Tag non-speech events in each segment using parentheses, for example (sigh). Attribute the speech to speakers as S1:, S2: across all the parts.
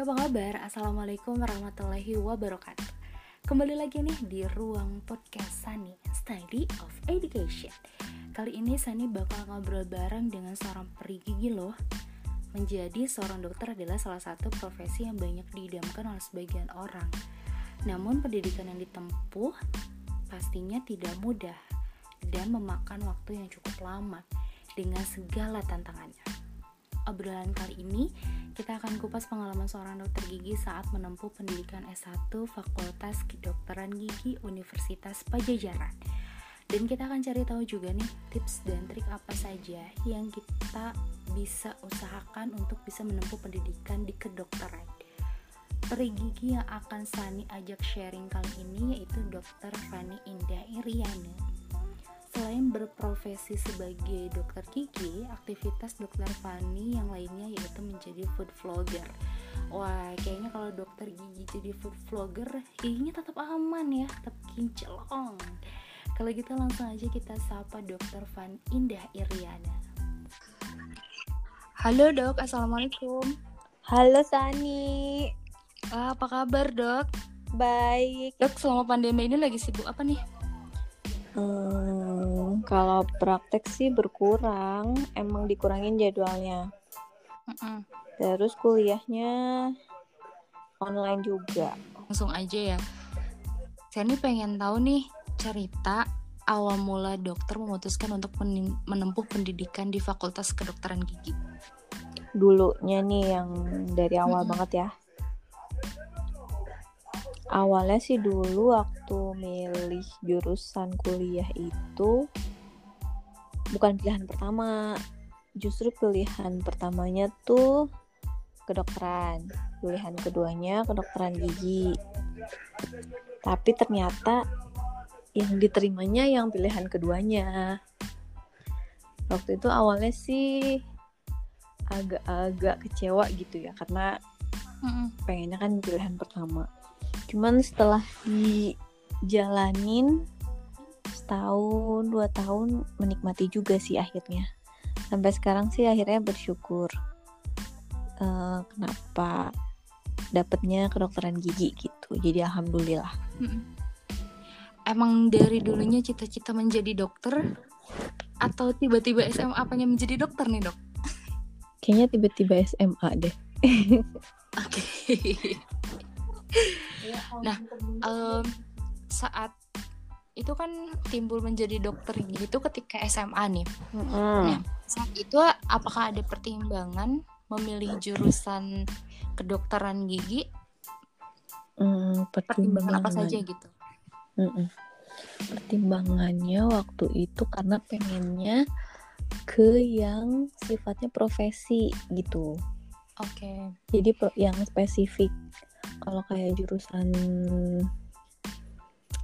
S1: Apa kabar? Assalamualaikum warahmatullahi wabarakatuh. Kembali lagi nih di ruang podcast Sani Study of Education. Kali ini Sani bakal ngobrol bareng dengan seorang peri gigi loh. Menjadi seorang dokter adalah salah satu profesi yang banyak diidamkan oleh sebagian orang. Namun pendidikan yang ditempuh pastinya tidak mudah Dan memakan waktu yang cukup lama dengan segala tantangannya obrolan kali ini kita akan kupas pengalaman seorang dokter gigi saat menempuh pendidikan S1 Fakultas Kedokteran Gigi Universitas Pajajaran. Dan kita akan cari tahu juga nih tips dan trik apa saja yang kita bisa usahakan untuk bisa menempuh pendidikan di kedokteran. Peri gigi yang akan Sani ajak sharing kali ini yaitu Dr. Fani Indah Iriana Selain berprofesi sebagai dokter gigi, aktivitas dokter Fani yang lainnya yaitu menjadi food vlogger. Wah, kayaknya kalau dokter gigi jadi food vlogger, giginya tetap aman ya, tetap kinclong. Kalau gitu langsung aja kita sapa dokter Van Indah Iriana. Halo dok, assalamualaikum.
S2: Halo Sani.
S1: Ah, apa kabar dok?
S2: Baik.
S1: Dok, selama pandemi ini lagi sibuk apa nih?
S2: Hmm, kalau praktek sih berkurang, emang dikurangin jadwalnya.
S1: Mm-mm.
S2: Terus kuliahnya online juga.
S1: Langsung aja ya. Saya nih pengen tahu nih cerita awal mula dokter memutuskan untuk menempuh pendidikan di Fakultas Kedokteran Gigi.
S2: Dulunya nih yang dari awal
S1: Mm-mm.
S2: banget ya. Awalnya sih dulu waktu milih jurusan kuliah itu bukan pilihan pertama. Justru pilihan pertamanya tuh kedokteran. Pilihan keduanya kedokteran gigi. Tapi ternyata yang diterimanya yang pilihan keduanya. Waktu itu awalnya sih agak-agak kecewa gitu ya karena pengennya kan pilihan pertama cuman setelah dijalanin setahun dua tahun menikmati juga sih akhirnya sampai sekarang sih akhirnya bersyukur Eh, kenapa dapetnya kedokteran gigi gitu jadi alhamdulillah
S1: Mm-mm. Emang dari dulunya cita-cita menjadi dokter atau tiba-tiba SMA apanya menjadi dokter nih dok?
S2: kayaknya tiba-tiba SMA deh (laughs)
S1: Oke. Nah, Em, saat itu kan timbul menjadi dokter gitu ketika SMA nih.
S2: Mm-mm.
S1: Saat itu apakah ada pertimbangan memilih jurusan kedokteran gigi?
S2: Hmm,
S1: Pertimbangan apa saja gitu?
S2: Mm-mm. Pertimbangannya waktu itu karena pengennya ke yang sifatnya profesi gitu.
S1: Oke.
S2: Jadi pro- yang spesifik. Kalau kayak jurusan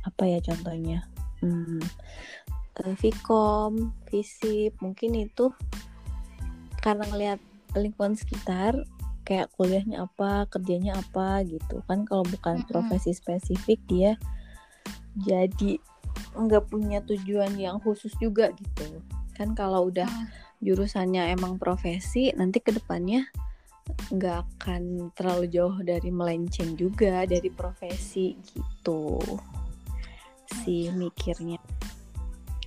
S2: apa ya contohnya? Hmm, eh, Vkom, Visip, mungkin itu karena ngelihat lingkungan sekitar kayak kuliahnya apa, kerjanya apa gitu. Kan kalau bukan profesi spesifik dia jadi nggak punya tujuan yang khusus juga gitu. Kan kalau udah
S1: Ah.
S2: jurusannya emang profesi, nanti ke depannya nggak akan terlalu jauh dari melenceng juga dari profesi gitu. Sih mikirnya.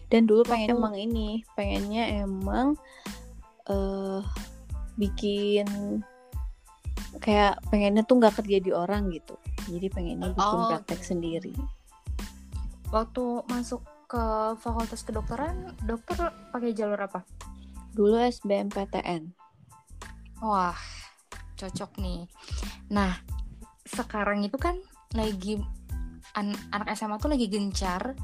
S2: Dan dulu pengen emang ini pengennya emang eh bikin kayak pengennya tuh nggak kerja di orang gitu. Jadi pengennya bikin
S1: Oh,
S2: praktek sendiri.
S1: Waktu masuk ke fakultas kedokteran, dokter pakai jalur apa?
S2: dulu SBMPTN
S1: Wah, cocok nih. Nah, sekarang itu kan lagi an- anak SMA tuh lagi gencar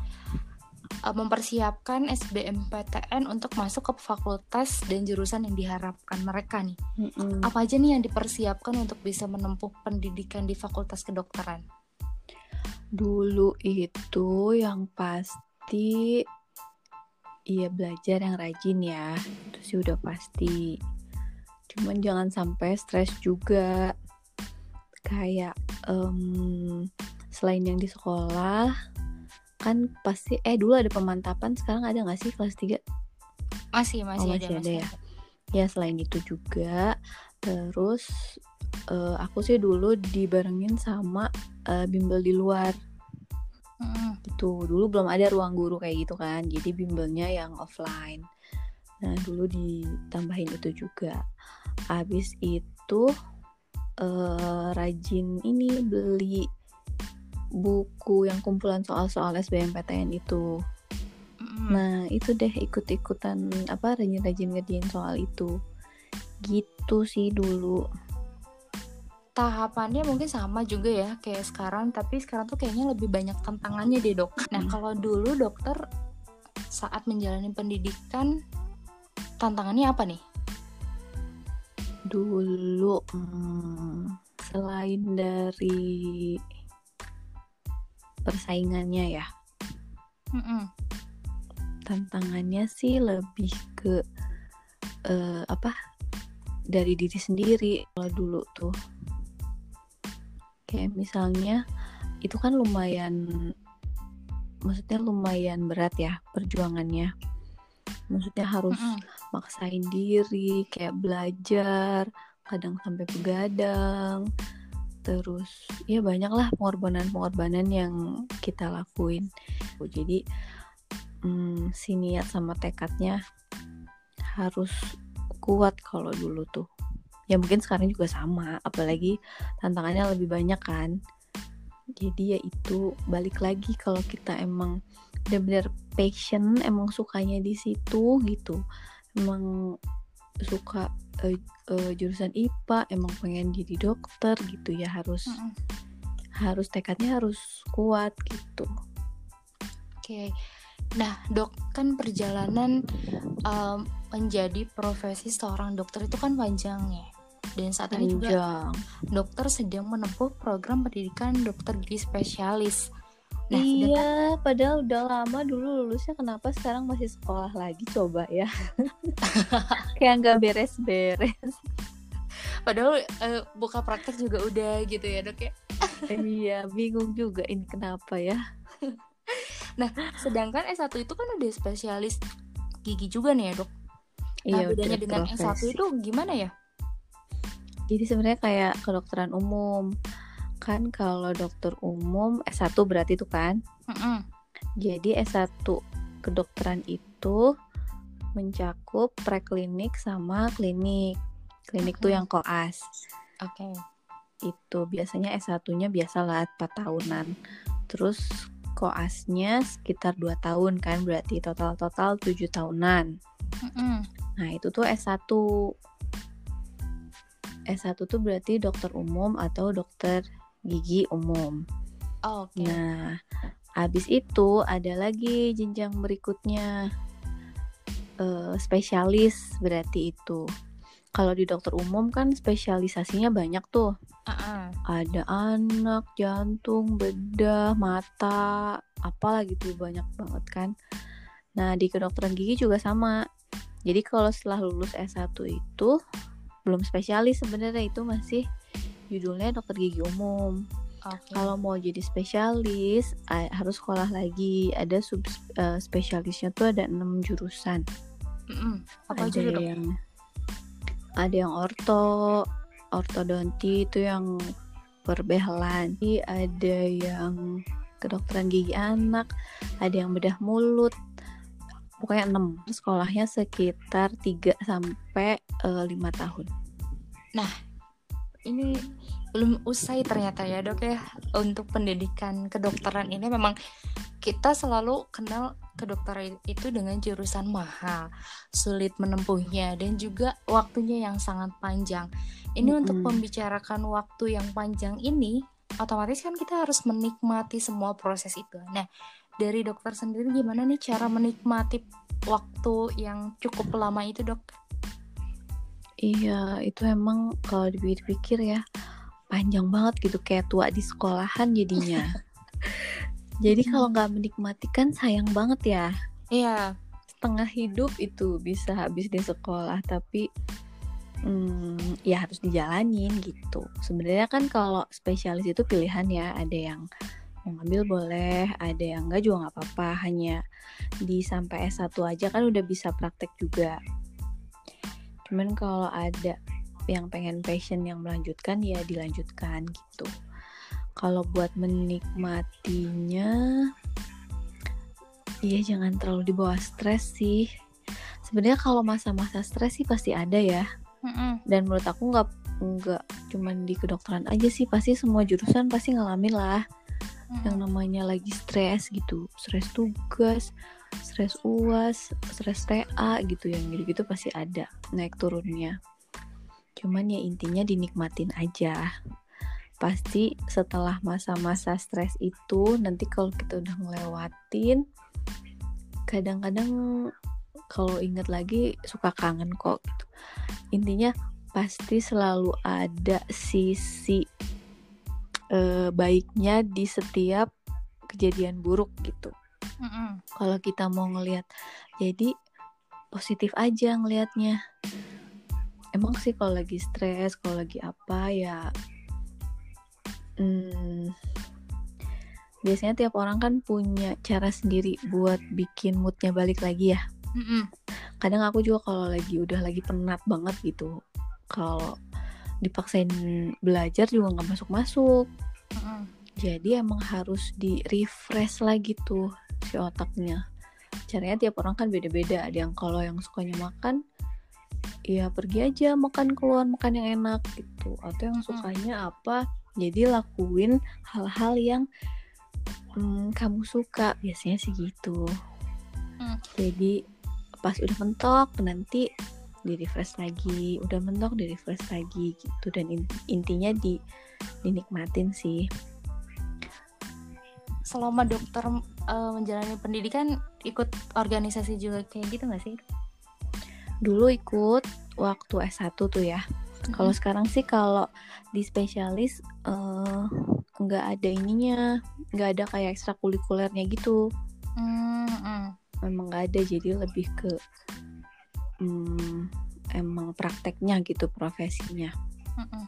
S1: uh, mempersiapkan SBMPTN untuk masuk ke fakultas dan jurusan yang diharapkan mereka nih.
S2: Mm-mm.
S1: Apa aja nih yang dipersiapkan untuk bisa menempuh pendidikan di fakultas kedokteran?
S2: Dulu itu yang pasti iya belajar yang rajin ya. Itu sih udah pasti. Cuman jangan sampai stres juga. Kayak em, selain yang di sekolah kan pasti eh dulu ada pemantapan sekarang ada nggak sih kelas 3
S1: Masih, masih,
S2: Oh,
S1: ada,
S2: masih ada
S1: masih
S2: ya. ya selain itu juga terus uh, aku sih dulu dibarengin sama uh, bimbel di luar
S1: Mm-mm.
S2: itu dulu belum ada ruang guru kayak gitu kan jadi bimbelnya yang offline nah dulu ditambahin itu juga. Habis itu uh, rajin ini beli buku yang kumpulan soal-soal SBMPTN itu. Nah itu deh ikut-ikutan apa rajin-rajin ngerjain soal itu. Gitu sih dulu.
S1: Tahapannya mungkin sama juga ya kayak sekarang. Tapi sekarang tuh kayaknya lebih banyak tantangannya deh dok. Nah kalau dulu dokter saat menjalani pendidikan tantangannya apa nih?
S2: Dulu hmm, selain dari persaingannya ya.
S1: Mm-mm.
S2: tantangannya sih lebih ke eh, apa? Dari diri sendiri kalau dulu tuh. Kayak misalnya itu kan lumayan maksudnya lumayan berat ya perjuangannya. Maksudnya harus
S1: Mm-mm.
S2: Maksain diri kayak belajar kadang sampai begadang. Terus ya banyak lah pengorbanan-pengorbanan yang kita lakuin. Jadi hmm, si niat sama tekadnya harus kuat kalau dulu tuh. Ya mungkin sekarang juga sama apalagi tantangannya lebih banyak kan. Jadi ya itu balik lagi kalau kita emang benar-benar passion emang sukanya di situ gitu emang suka eh, eh, jurusan IPA emang pengen jadi dokter gitu ya harus
S1: Mm-mm.
S2: harus tekadnya harus kuat gitu
S1: Oke, nah dok kan perjalanan um, menjadi profesi seorang dokter itu kan panjang ya. Dan saat ini juga
S2: panjang
S1: dokter sedang menempuh program pendidikan dokter gigi spesialis. Nah, sedangkan-
S2: iya padahal udah lama dulu lulusnya kenapa sekarang masih sekolah lagi coba ya (laughs) kayak nggak beres-beres
S1: padahal eh, buka praktek juga udah gitu ya dok ya.
S2: iya bingung juga ini kenapa ya (laughs)
S1: Sedangkan S1 itu kan udah spesialis gigi juga nih ya dok. Nah
S2: iya
S1: bedanya dengan S1
S2: profesi.
S1: itu gimana ya?
S2: Jadi sebenarnya kayak kedokteran umum. Kan kalau dokter umum S1 berarti itu kan.
S1: Mm-mm.
S2: Jadi S1 kedokteran itu mencakup preklinik sama klinik. Klinik tuh
S1: Mhm.
S2: yang koas.
S1: Oke.
S2: Itu biasanya S1-nya biasalah 4 tahunan. Terus koasnya sekitar 2 tahun kan berarti total-total 7 tahunan.
S1: Mm-mm.
S2: Nah, itu tuh S1. S1 tuh berarti dokter umum atau dokter gigi umum.
S1: Oh, Oke.
S2: Nah, habis itu ada lagi jenjang berikutnya. Eh, spesialis berarti itu. Kalau di dokter umum kan spesialisasinya banyak tuh.
S1: Ah-ah.
S2: Ada anak, jantung, bedah, mata, apalah gitu banyak banget kan. Nah, di kedokteran gigi juga sama. Jadi kalau setelah lulus S1 itu belum spesialis sebenarnya itu masih judulnya dokter gigi umum.
S1: Oke.
S2: Kalau mau jadi spesialis harus sekolah lagi. Ada sub eh, spesialisnya tuh ada enam jurusan.
S1: Mm-mm. Apa
S2: ada
S1: aja tuh, dok?
S2: yang ada yang orto, ortodonti itu yang perbehelan. Jadi Ada yang kedokteran gigi anak, ada yang bedah mulut. Pokoknya 6. Sekolahnya sekitar 3 sampai eh, 5 tahun.
S1: Ini belum usai ternyata ya dok ya. Untuk pendidikan kedokteran ini memang kita selalu kenal kedokteran itu dengan jurusan mahal sulit menempuhnya dan juga waktunya yang sangat panjang. Ini untuk
S2: Mm-mm.
S1: membicarakan waktu yang panjang ini otomatis kan kita harus menikmati semua proses itu. Nah dari dokter sendiri gimana nih cara menikmati waktu yang cukup lama itu dok
S2: Iya, itu emang kalau dipikir-pikir ya panjang banget gitu kayak tua di sekolahan jadinya. (laughs) Jadi kalau nggak menikmati kan sayang banget ya.
S1: iya
S2: Setengah hidup itu bisa habis di sekolah tapi hmm, ya harus dijalanin gitu. Sebenarnya kan kalau spesialis itu pilihan ya, ada yang mau ngambil boleh, ada yang enggak juga nggak apa-apa. Hanya di sampai S1 aja kan udah bisa praktek juga. Cuman kalau ada yang pengen passion yang melanjutkan ya dilanjutkan gitu. Kalau buat menikmatinya iya jangan terlalu dibawa stres sih. Sebenarnya kalau masa-masa stres sih pasti ada ya.
S1: Mm-mm.
S2: dan menurut aku nggak nggak cuman di kedokteran aja sih. Pasti semua jurusan pasti ngalamin lah. Yang namanya lagi stres gitu. Stres tugas stres uas stres TA gitu yang gitu-gitu pasti ada naik turunnya. Cuman ya intinya dinikmatin aja. Pasti setelah masa-masa stres itu nanti kalau kita udah ngelewatin kadang-kadang kalau inget lagi suka kangen kok gitu. Intinya pasti selalu ada sisi eh, baiknya di setiap kejadian buruk gitu
S1: Mm-mm.
S2: kalau kita mau ngelihat jadi positif aja ngelihatnya emang sih kalau lagi stres kalau lagi apa ya hmm, biasanya tiap orang kan punya cara sendiri buat bikin moodnya balik lagi ya
S1: Mm-mm.
S2: kadang aku juga kalau lagi udah lagi penat banget gitu kalau dipaksain belajar juga nggak masuk masuk
S1: Mm-mm.
S2: jadi emang harus di refresh lagi tuh si otaknya. Caranya tiap orang kan beda-beda. Ada yang kalau yang sukanya makan ya pergi aja makan keluar makan yang enak gitu. Atau yang
S1: Mm-mm.
S2: sukanya apa jadi lakuin hal-hal yang hmm, kamu suka. Biasanya sih gitu.
S1: Mm.
S2: jadi pas udah mentok nanti di refresh lagi. Udah mentok di refresh lagi gitu. Dan in- intinya di dinikmatin sih
S1: selama dokter eh, menjalani pendidikan ikut organisasi juga kayak gitu nggak sih?
S2: Dulu ikut waktu S1 tuh ya. Kalau sekarang sih kalau di spesialis eh, nggak ada ininya nggak ada kayak ekstrakurikulernya gitu.
S1: Mm-mm.
S2: memang nggak ada jadi lebih ke hmm, emang prakteknya gitu profesinya.
S1: Mm-mm.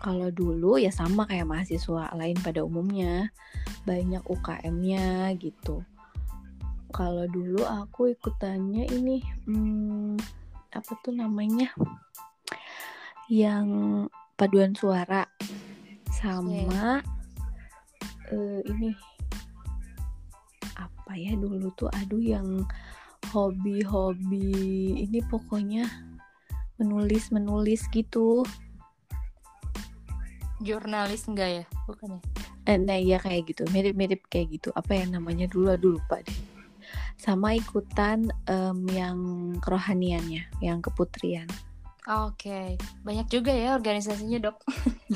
S2: kalau dulu ya sama kayak mahasiswa lain pada umumnya banyak UKM-nya gitu. Kalau dulu aku ikutannya ini hmm, apa tuh namanya? Yang paduan suara sama eh, ini apa ya dulu tuh aduh yang hobi-hobi ini pokoknya menulis menulis gitu.
S1: Jurnalis enggak ya? Bukan ya
S2: eh, nah ya kayak gitu. Mirip-mirip kayak gitu. Apa ya namanya? Dulu aduh lupa deh. Sama ikutan em, yang kerohaniannya yang keputrian.
S1: Oke. Banyak juga ya organisasinya dok.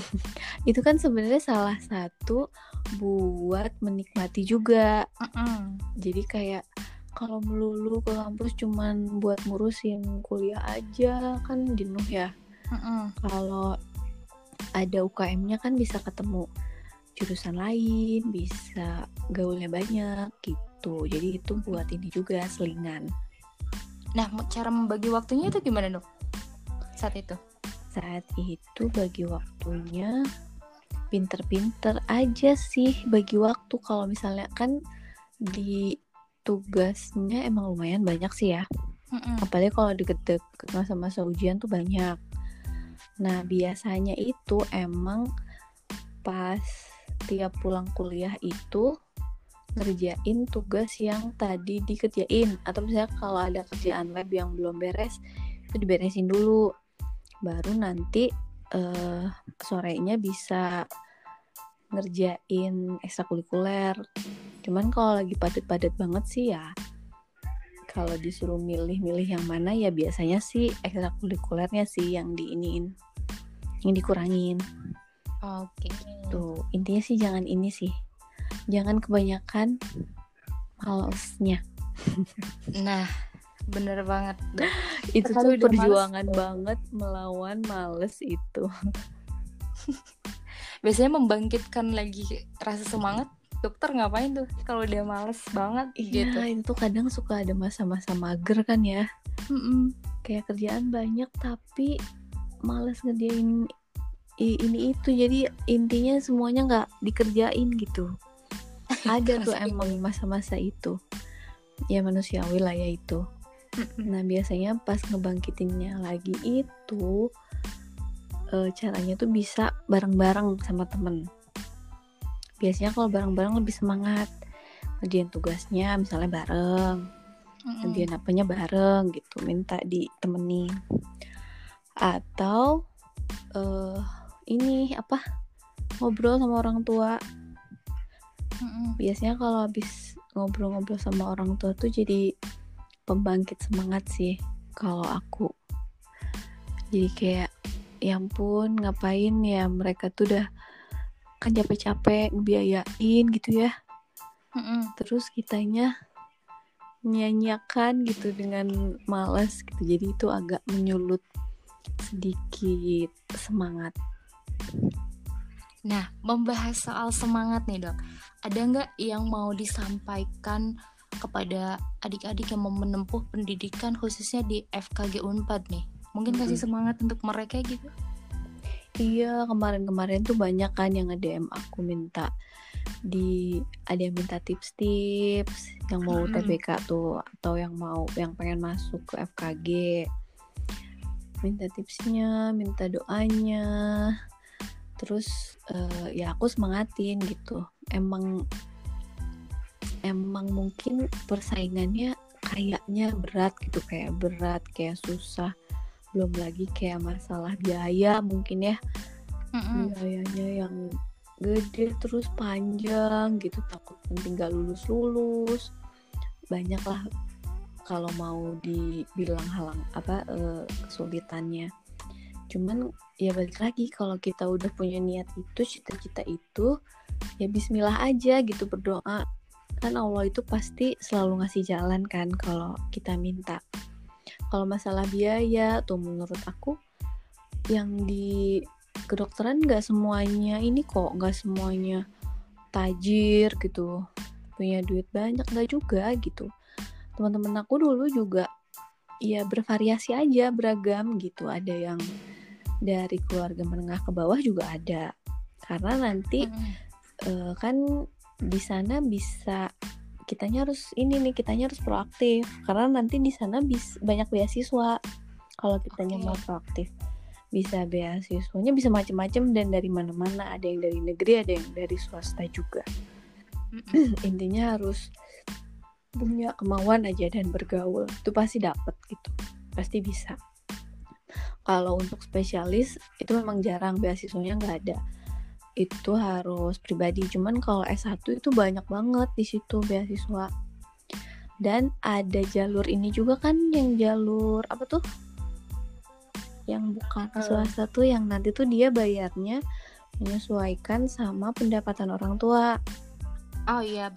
S1: (laughs)
S2: Itu kan sebenarnya salah satu buat menikmati juga.
S1: Mm-mm.
S2: jadi kayak kalau melulu ke kampus cuman buat ngurusin kuliah aja kan jenuh ya. Kalau ada UKM-nya kan bisa ketemu jurusan lain bisa gaulnya banyak gitu. Jadi itu buat ini juga selingan.
S1: Nah cara membagi waktunya itu gimana dok saat itu?
S2: Saat itu bagi waktunya pinter-pinter aja sih bagi waktu. Kalau misalnya kan di tugasnya emang lumayan banyak sih ya.
S1: Mm-mm.
S2: apalagi kalau deket-deket masa-masa ujian tuh banyak. Nah biasanya itu emang pas tiap pulang kuliah itu ngerjain tugas yang tadi dikerjain. Atau misalnya kalau ada kerjaan lab yang belum beres itu diberesin dulu. Baru nanti eh, sorenya bisa ngerjain ekstrakurikuler. Cuman kalau lagi padat-padat banget sih ya kalau disuruh milih-milih yang mana ya biasanya sih ekstrakurikulernya sih yang diiniin yang dikurangin
S1: oke.
S2: Tuh intinya sih jangan ini sih. Jangan kebanyakan malesnya. (laughs)
S1: Nah bener banget (laughs)
S2: itu
S1: Sekali
S2: tuh
S1: udah males.
S2: perjuangan banget melawan males itu. (laughs)
S1: Biasanya membangkitkan lagi rasa semangat. Dokter ngapain tuh kalau dia males banget gitu?
S2: iya itu tuh kadang suka ada masa-masa mager kan ya.
S1: Mm-mm.
S2: kayak kerjaan banyak tapi males ngerjain i- ini itu. Jadi intinya semuanya nggak dikerjain gitu. (laughs) Ada tuh emang masa-masa itu. Ya manusiawi lah ya itu. Nah biasanya pas ngebangkitinnya lagi itu uh, caranya tuh bisa bareng-bareng sama temen. Biasanya kalau bareng-bareng lebih semangat. Ngerjain tugasnya misalnya bareng. Ngerjain apanya bareng gitu minta ditemenin atau uh, ini apa ngobrol sama orang tua. Biasanya kalau habis ngobrol-ngobrol sama orang tua tuh jadi pembangkit semangat sih kalau aku. Jadi kayak ya ampun ngapain ya mereka tuh udah kan capek-capek ngebiayain gitu ya. Mm-hmm. terus kitanya nyanyiakan gitu dengan malas gitu. Jadi itu agak menyulut sedikit semangat
S1: nah membahas soal semangat nih dok. Ada nggak yang mau disampaikan kepada adik-adik yang mau menempuh pendidikan khususnya di FKG Unpad nih? Mungkin kasih semangat untuk mereka gitu.
S2: Iya, kemarin-kemarin tuh banyak kan yang nge-DM aku minta di ada yang minta tips-tips yang mau TBK tuh atau yang mau yang pengen masuk ke FKG. Minta tipsnya, minta doanya. Terus uh, ya aku semangatin gitu. Emang emang mungkin persaingannya kayaknya berat gitu kayak berat kayak susah belum lagi kayak masalah biaya mungkin ya mm-hmm. biayanya yang gede terus panjang gitu takut nanti nggak lulus lulus banyak lah kalau mau dibilang halang apa uh, kesulitannya cuman ya balik lagi kalau kita udah punya niat itu cita-cita itu ya Bismillah aja gitu berdoa. Kan Allah itu pasti selalu ngasih jalan kan kalau kita minta. Kalau masalah biaya tuh menurut aku yang di kedokteran nggak semuanya ini kok nggak semuanya tajir gitu. Punya duit banyak nggak juga gitu. Teman-teman aku dulu juga ya bervariasi aja beragam gitu. Ada yang dari keluarga menengah ke bawah juga ada. Karena nanti hmm. uh, kan di sana bisa kitanya harus ini nih kitanya harus proaktif. Karena nanti di sana bis banyak beasiswa. Kalau kitanya okay. mau proaktif bisa beasiswanya bisa macam-macam dan dari mana-mana. Ada yang dari negeri ada yang dari swasta juga. (clears throat) Intinya harus punya kemauan aja dan bergaul. Itu pasti dapat gitu. Pasti bisa kalau untuk spesialis itu memang jarang beasiswanya nggak ada. Itu harus pribadi cuman kalau S1 itu banyak banget di situ beasiswa. Dan ada jalur ini juga kan yang jalur apa tuh? Yang bukan uh. swasta tuh yang nanti tuh dia bayarnya menyesuaikan sama pendapatan orang tua.
S1: Oh iya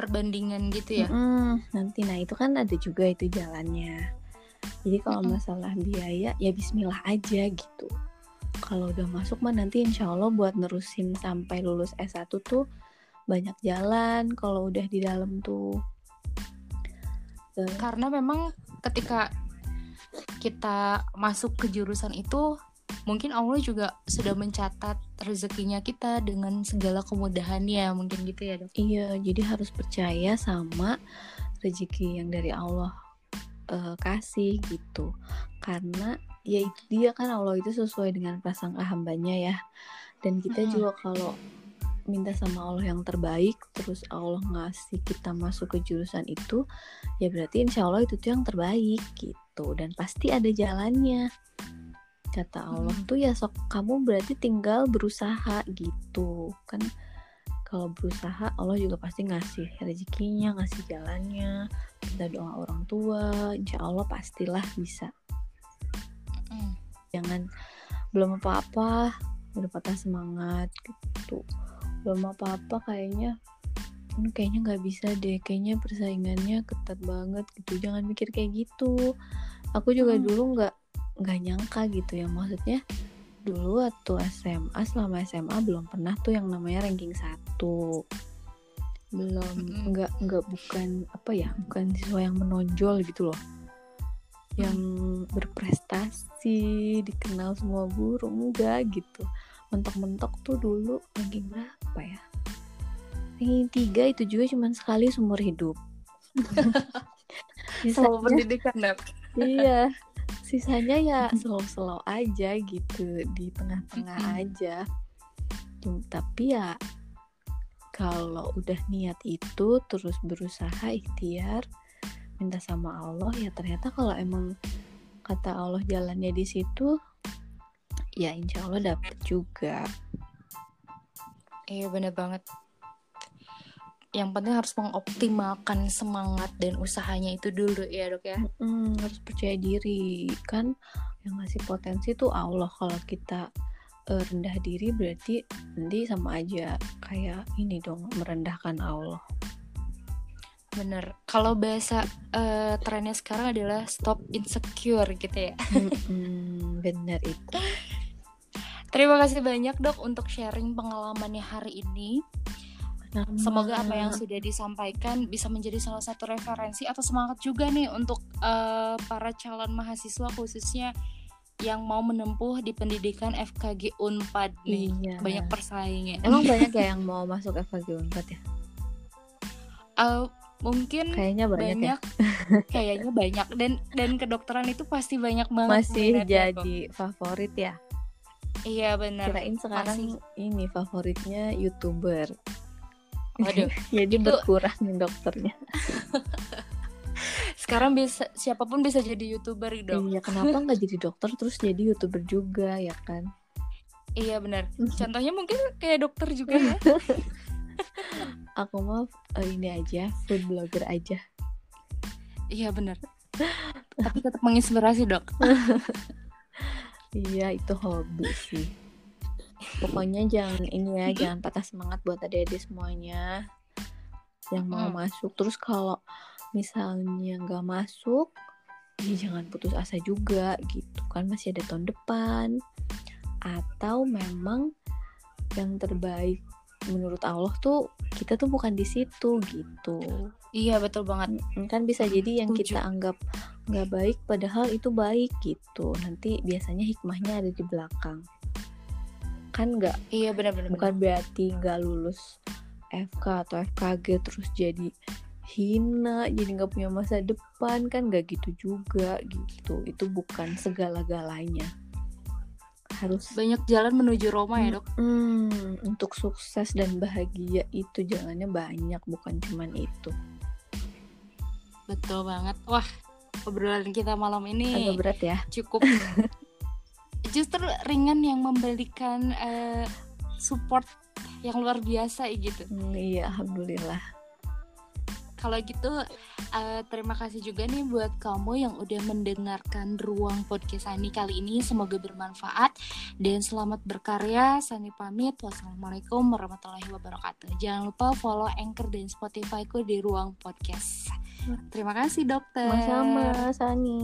S1: perbandingan gitu ya? Mm
S2: -hmm. nanti. Nah itu kan ada juga itu jalannya jadi kalau masalah biaya ya Bismillah aja gitu. Kalau udah masuk mah nanti insya Allah buat nerusin sampai lulus S1 tuh banyak jalan. Kalau udah di dalam tuh
S1: karena memang ketika kita masuk ke jurusan itu mungkin Allah juga sudah mencatat rezekinya kita dengan segala kemudahannya mungkin gitu ya dok.
S2: Iya jadi harus percaya sama rezeki yang dari Allah uh, kasih gitu. Karena ya itu dia kan Allah itu sesuai dengan prasangka hambanya ya. Dan kita hmm. juga kalau minta sama Allah yang terbaik terus Allah ngasih kita masuk ke jurusan itu ya berarti insya Allah itu tuh yang terbaik gitu. Dan pasti ada jalannya. Kata Allah hmm. tuh ya sok kamu berarti tinggal berusaha gitu. Kan kalau berusaha Allah juga pasti ngasih rezekinya ngasih jalannya minta doa orang tua insya Allah pastilah bisa. Jangan belum apa-apa udah patah semangat gitu. Belum apa-apa kayaknya ini kayaknya nggak bisa deh kayaknya persaingannya ketat banget gitu. Jangan mikir kayak gitu. Aku juga hmm. dulu nggak nggak nyangka gitu ya maksudnya dulu waktu SMA selama SMA belum pernah tuh yang namanya ranking satu. Belum nggak hmm. nggak bukan apa ya bukan siswa yang menonjol gitu loh. Yang berprestasi dikenal semua guru enggak gitu. Mentok-mentok tuh dulu ranking berapa ya? Ranking tiga itu juga cuma sekali seumur hidup. (laughs)
S1: Sama pendidikan dap
S2: iya sisanya ya slow-slow aja gitu di tengah-tengah aja. Tapi ya kalau udah niat itu terus berusaha ikhtiar minta sama Allah ya ternyata kalau emang kata Allah jalannya di situ ya insya Allah dapet juga.
S1: Iya bener banget. Yang penting harus mengoptimalkan semangat dan usahanya itu dulu ya dok ya.
S2: Mm, harus percaya diri kan yang ngasih potensi tuh Allah kalau kita eh, rendah diri berarti nanti sama aja kayak ini dong merendahkan Allah
S1: Bener. Kalau bahasa eh, trennya sekarang adalah stop insecure gitu ya. (laughs)
S2: Mm-mm, bener itu
S1: Terima kasih banyak dok untuk sharing pengalamannya hari ini. Semoga apa yang sudah disampaikan bisa menjadi salah satu referensi atau semangat juga nih untuk eh, para calon mahasiswa khususnya yang mau menempuh di pendidikan FKG Unpad nih.
S2: Iya.
S1: Banyak persaingan.
S2: emang (laughs) banyak ya yang mau masuk FKG Unpad ya
S1: Eh, mungkin
S2: kayaknya banyak, ya
S1: banyak, (laughs) kayaknya banyak dan dan kedokteran itu pasti banyak banget
S2: masih
S1: minatnya kok.
S2: jadi favorit ya
S1: Iya benar.
S2: kirain sekarang ini favoritnya youtuber
S1: Waduh, (laughs)
S2: jadi
S1: Itu-
S2: berkurang nih dokternya (laughs)
S1: sekarang bisa siapa pun bisa jadi youtuber dong.
S2: iya kenapa (laughs) nggak jadi dokter terus jadi youtuber juga ya kan
S1: Iya benar. Contohnya mungkin kayak dokter juga ya.
S2: aku mau eh, ini aja food blogger aja
S1: iya benar. Tapi tetap menginspirasi dok.
S2: iya itu hobi sih pokoknya jangan ini ya jangan patah semangat buat adik-adik semuanya yang mau
S1: Mm.
S2: masuk terus kalau misalnya nggak masuk ya jangan putus asa juga gitu kan masih ada tahun depan atau memang yang terbaik menurut Allah tuh kita tuh bukan di situ gitu
S1: Iya betul banget.
S2: Kan bisa jadi yang
S1: Setuju.
S2: kita anggap nggak baik padahal itu baik gitu nanti biasanya hikmahnya ada di belakang kan nggak
S1: Iya benar-benar.
S2: bukan berarti nggak lulus FK atau FKG terus jadi hina jadi nggak punya masa depan kan nggak gitu juga gitu itu bukan segala-galanya harus
S1: Banyak jalan menuju Roma ya dok.
S2: Mm, untuk sukses dan bahagia itu jalannya banyak bukan cuman itu
S1: Betul banget. Wah obrolan kita malam ini
S2: agak berat ya
S1: cukup (laughs) justru ringan yang memberikan eh, support yang luar biasa gitu.
S2: Hmm, iya alhamdulillah
S1: Kalau gitu eh, terima kasih juga nih buat kamu yang udah mendengarkan ruang podcast Sani kali ini. Semoga bermanfaat dan selamat berkarya. Sani pamit. Wassalamualaikum warahmatullahi wabarakatuh. Jangan lupa follow Anchor dan Spotify ku di ruang podcast. Terima kasih dokter.
S2: sama-sama Sani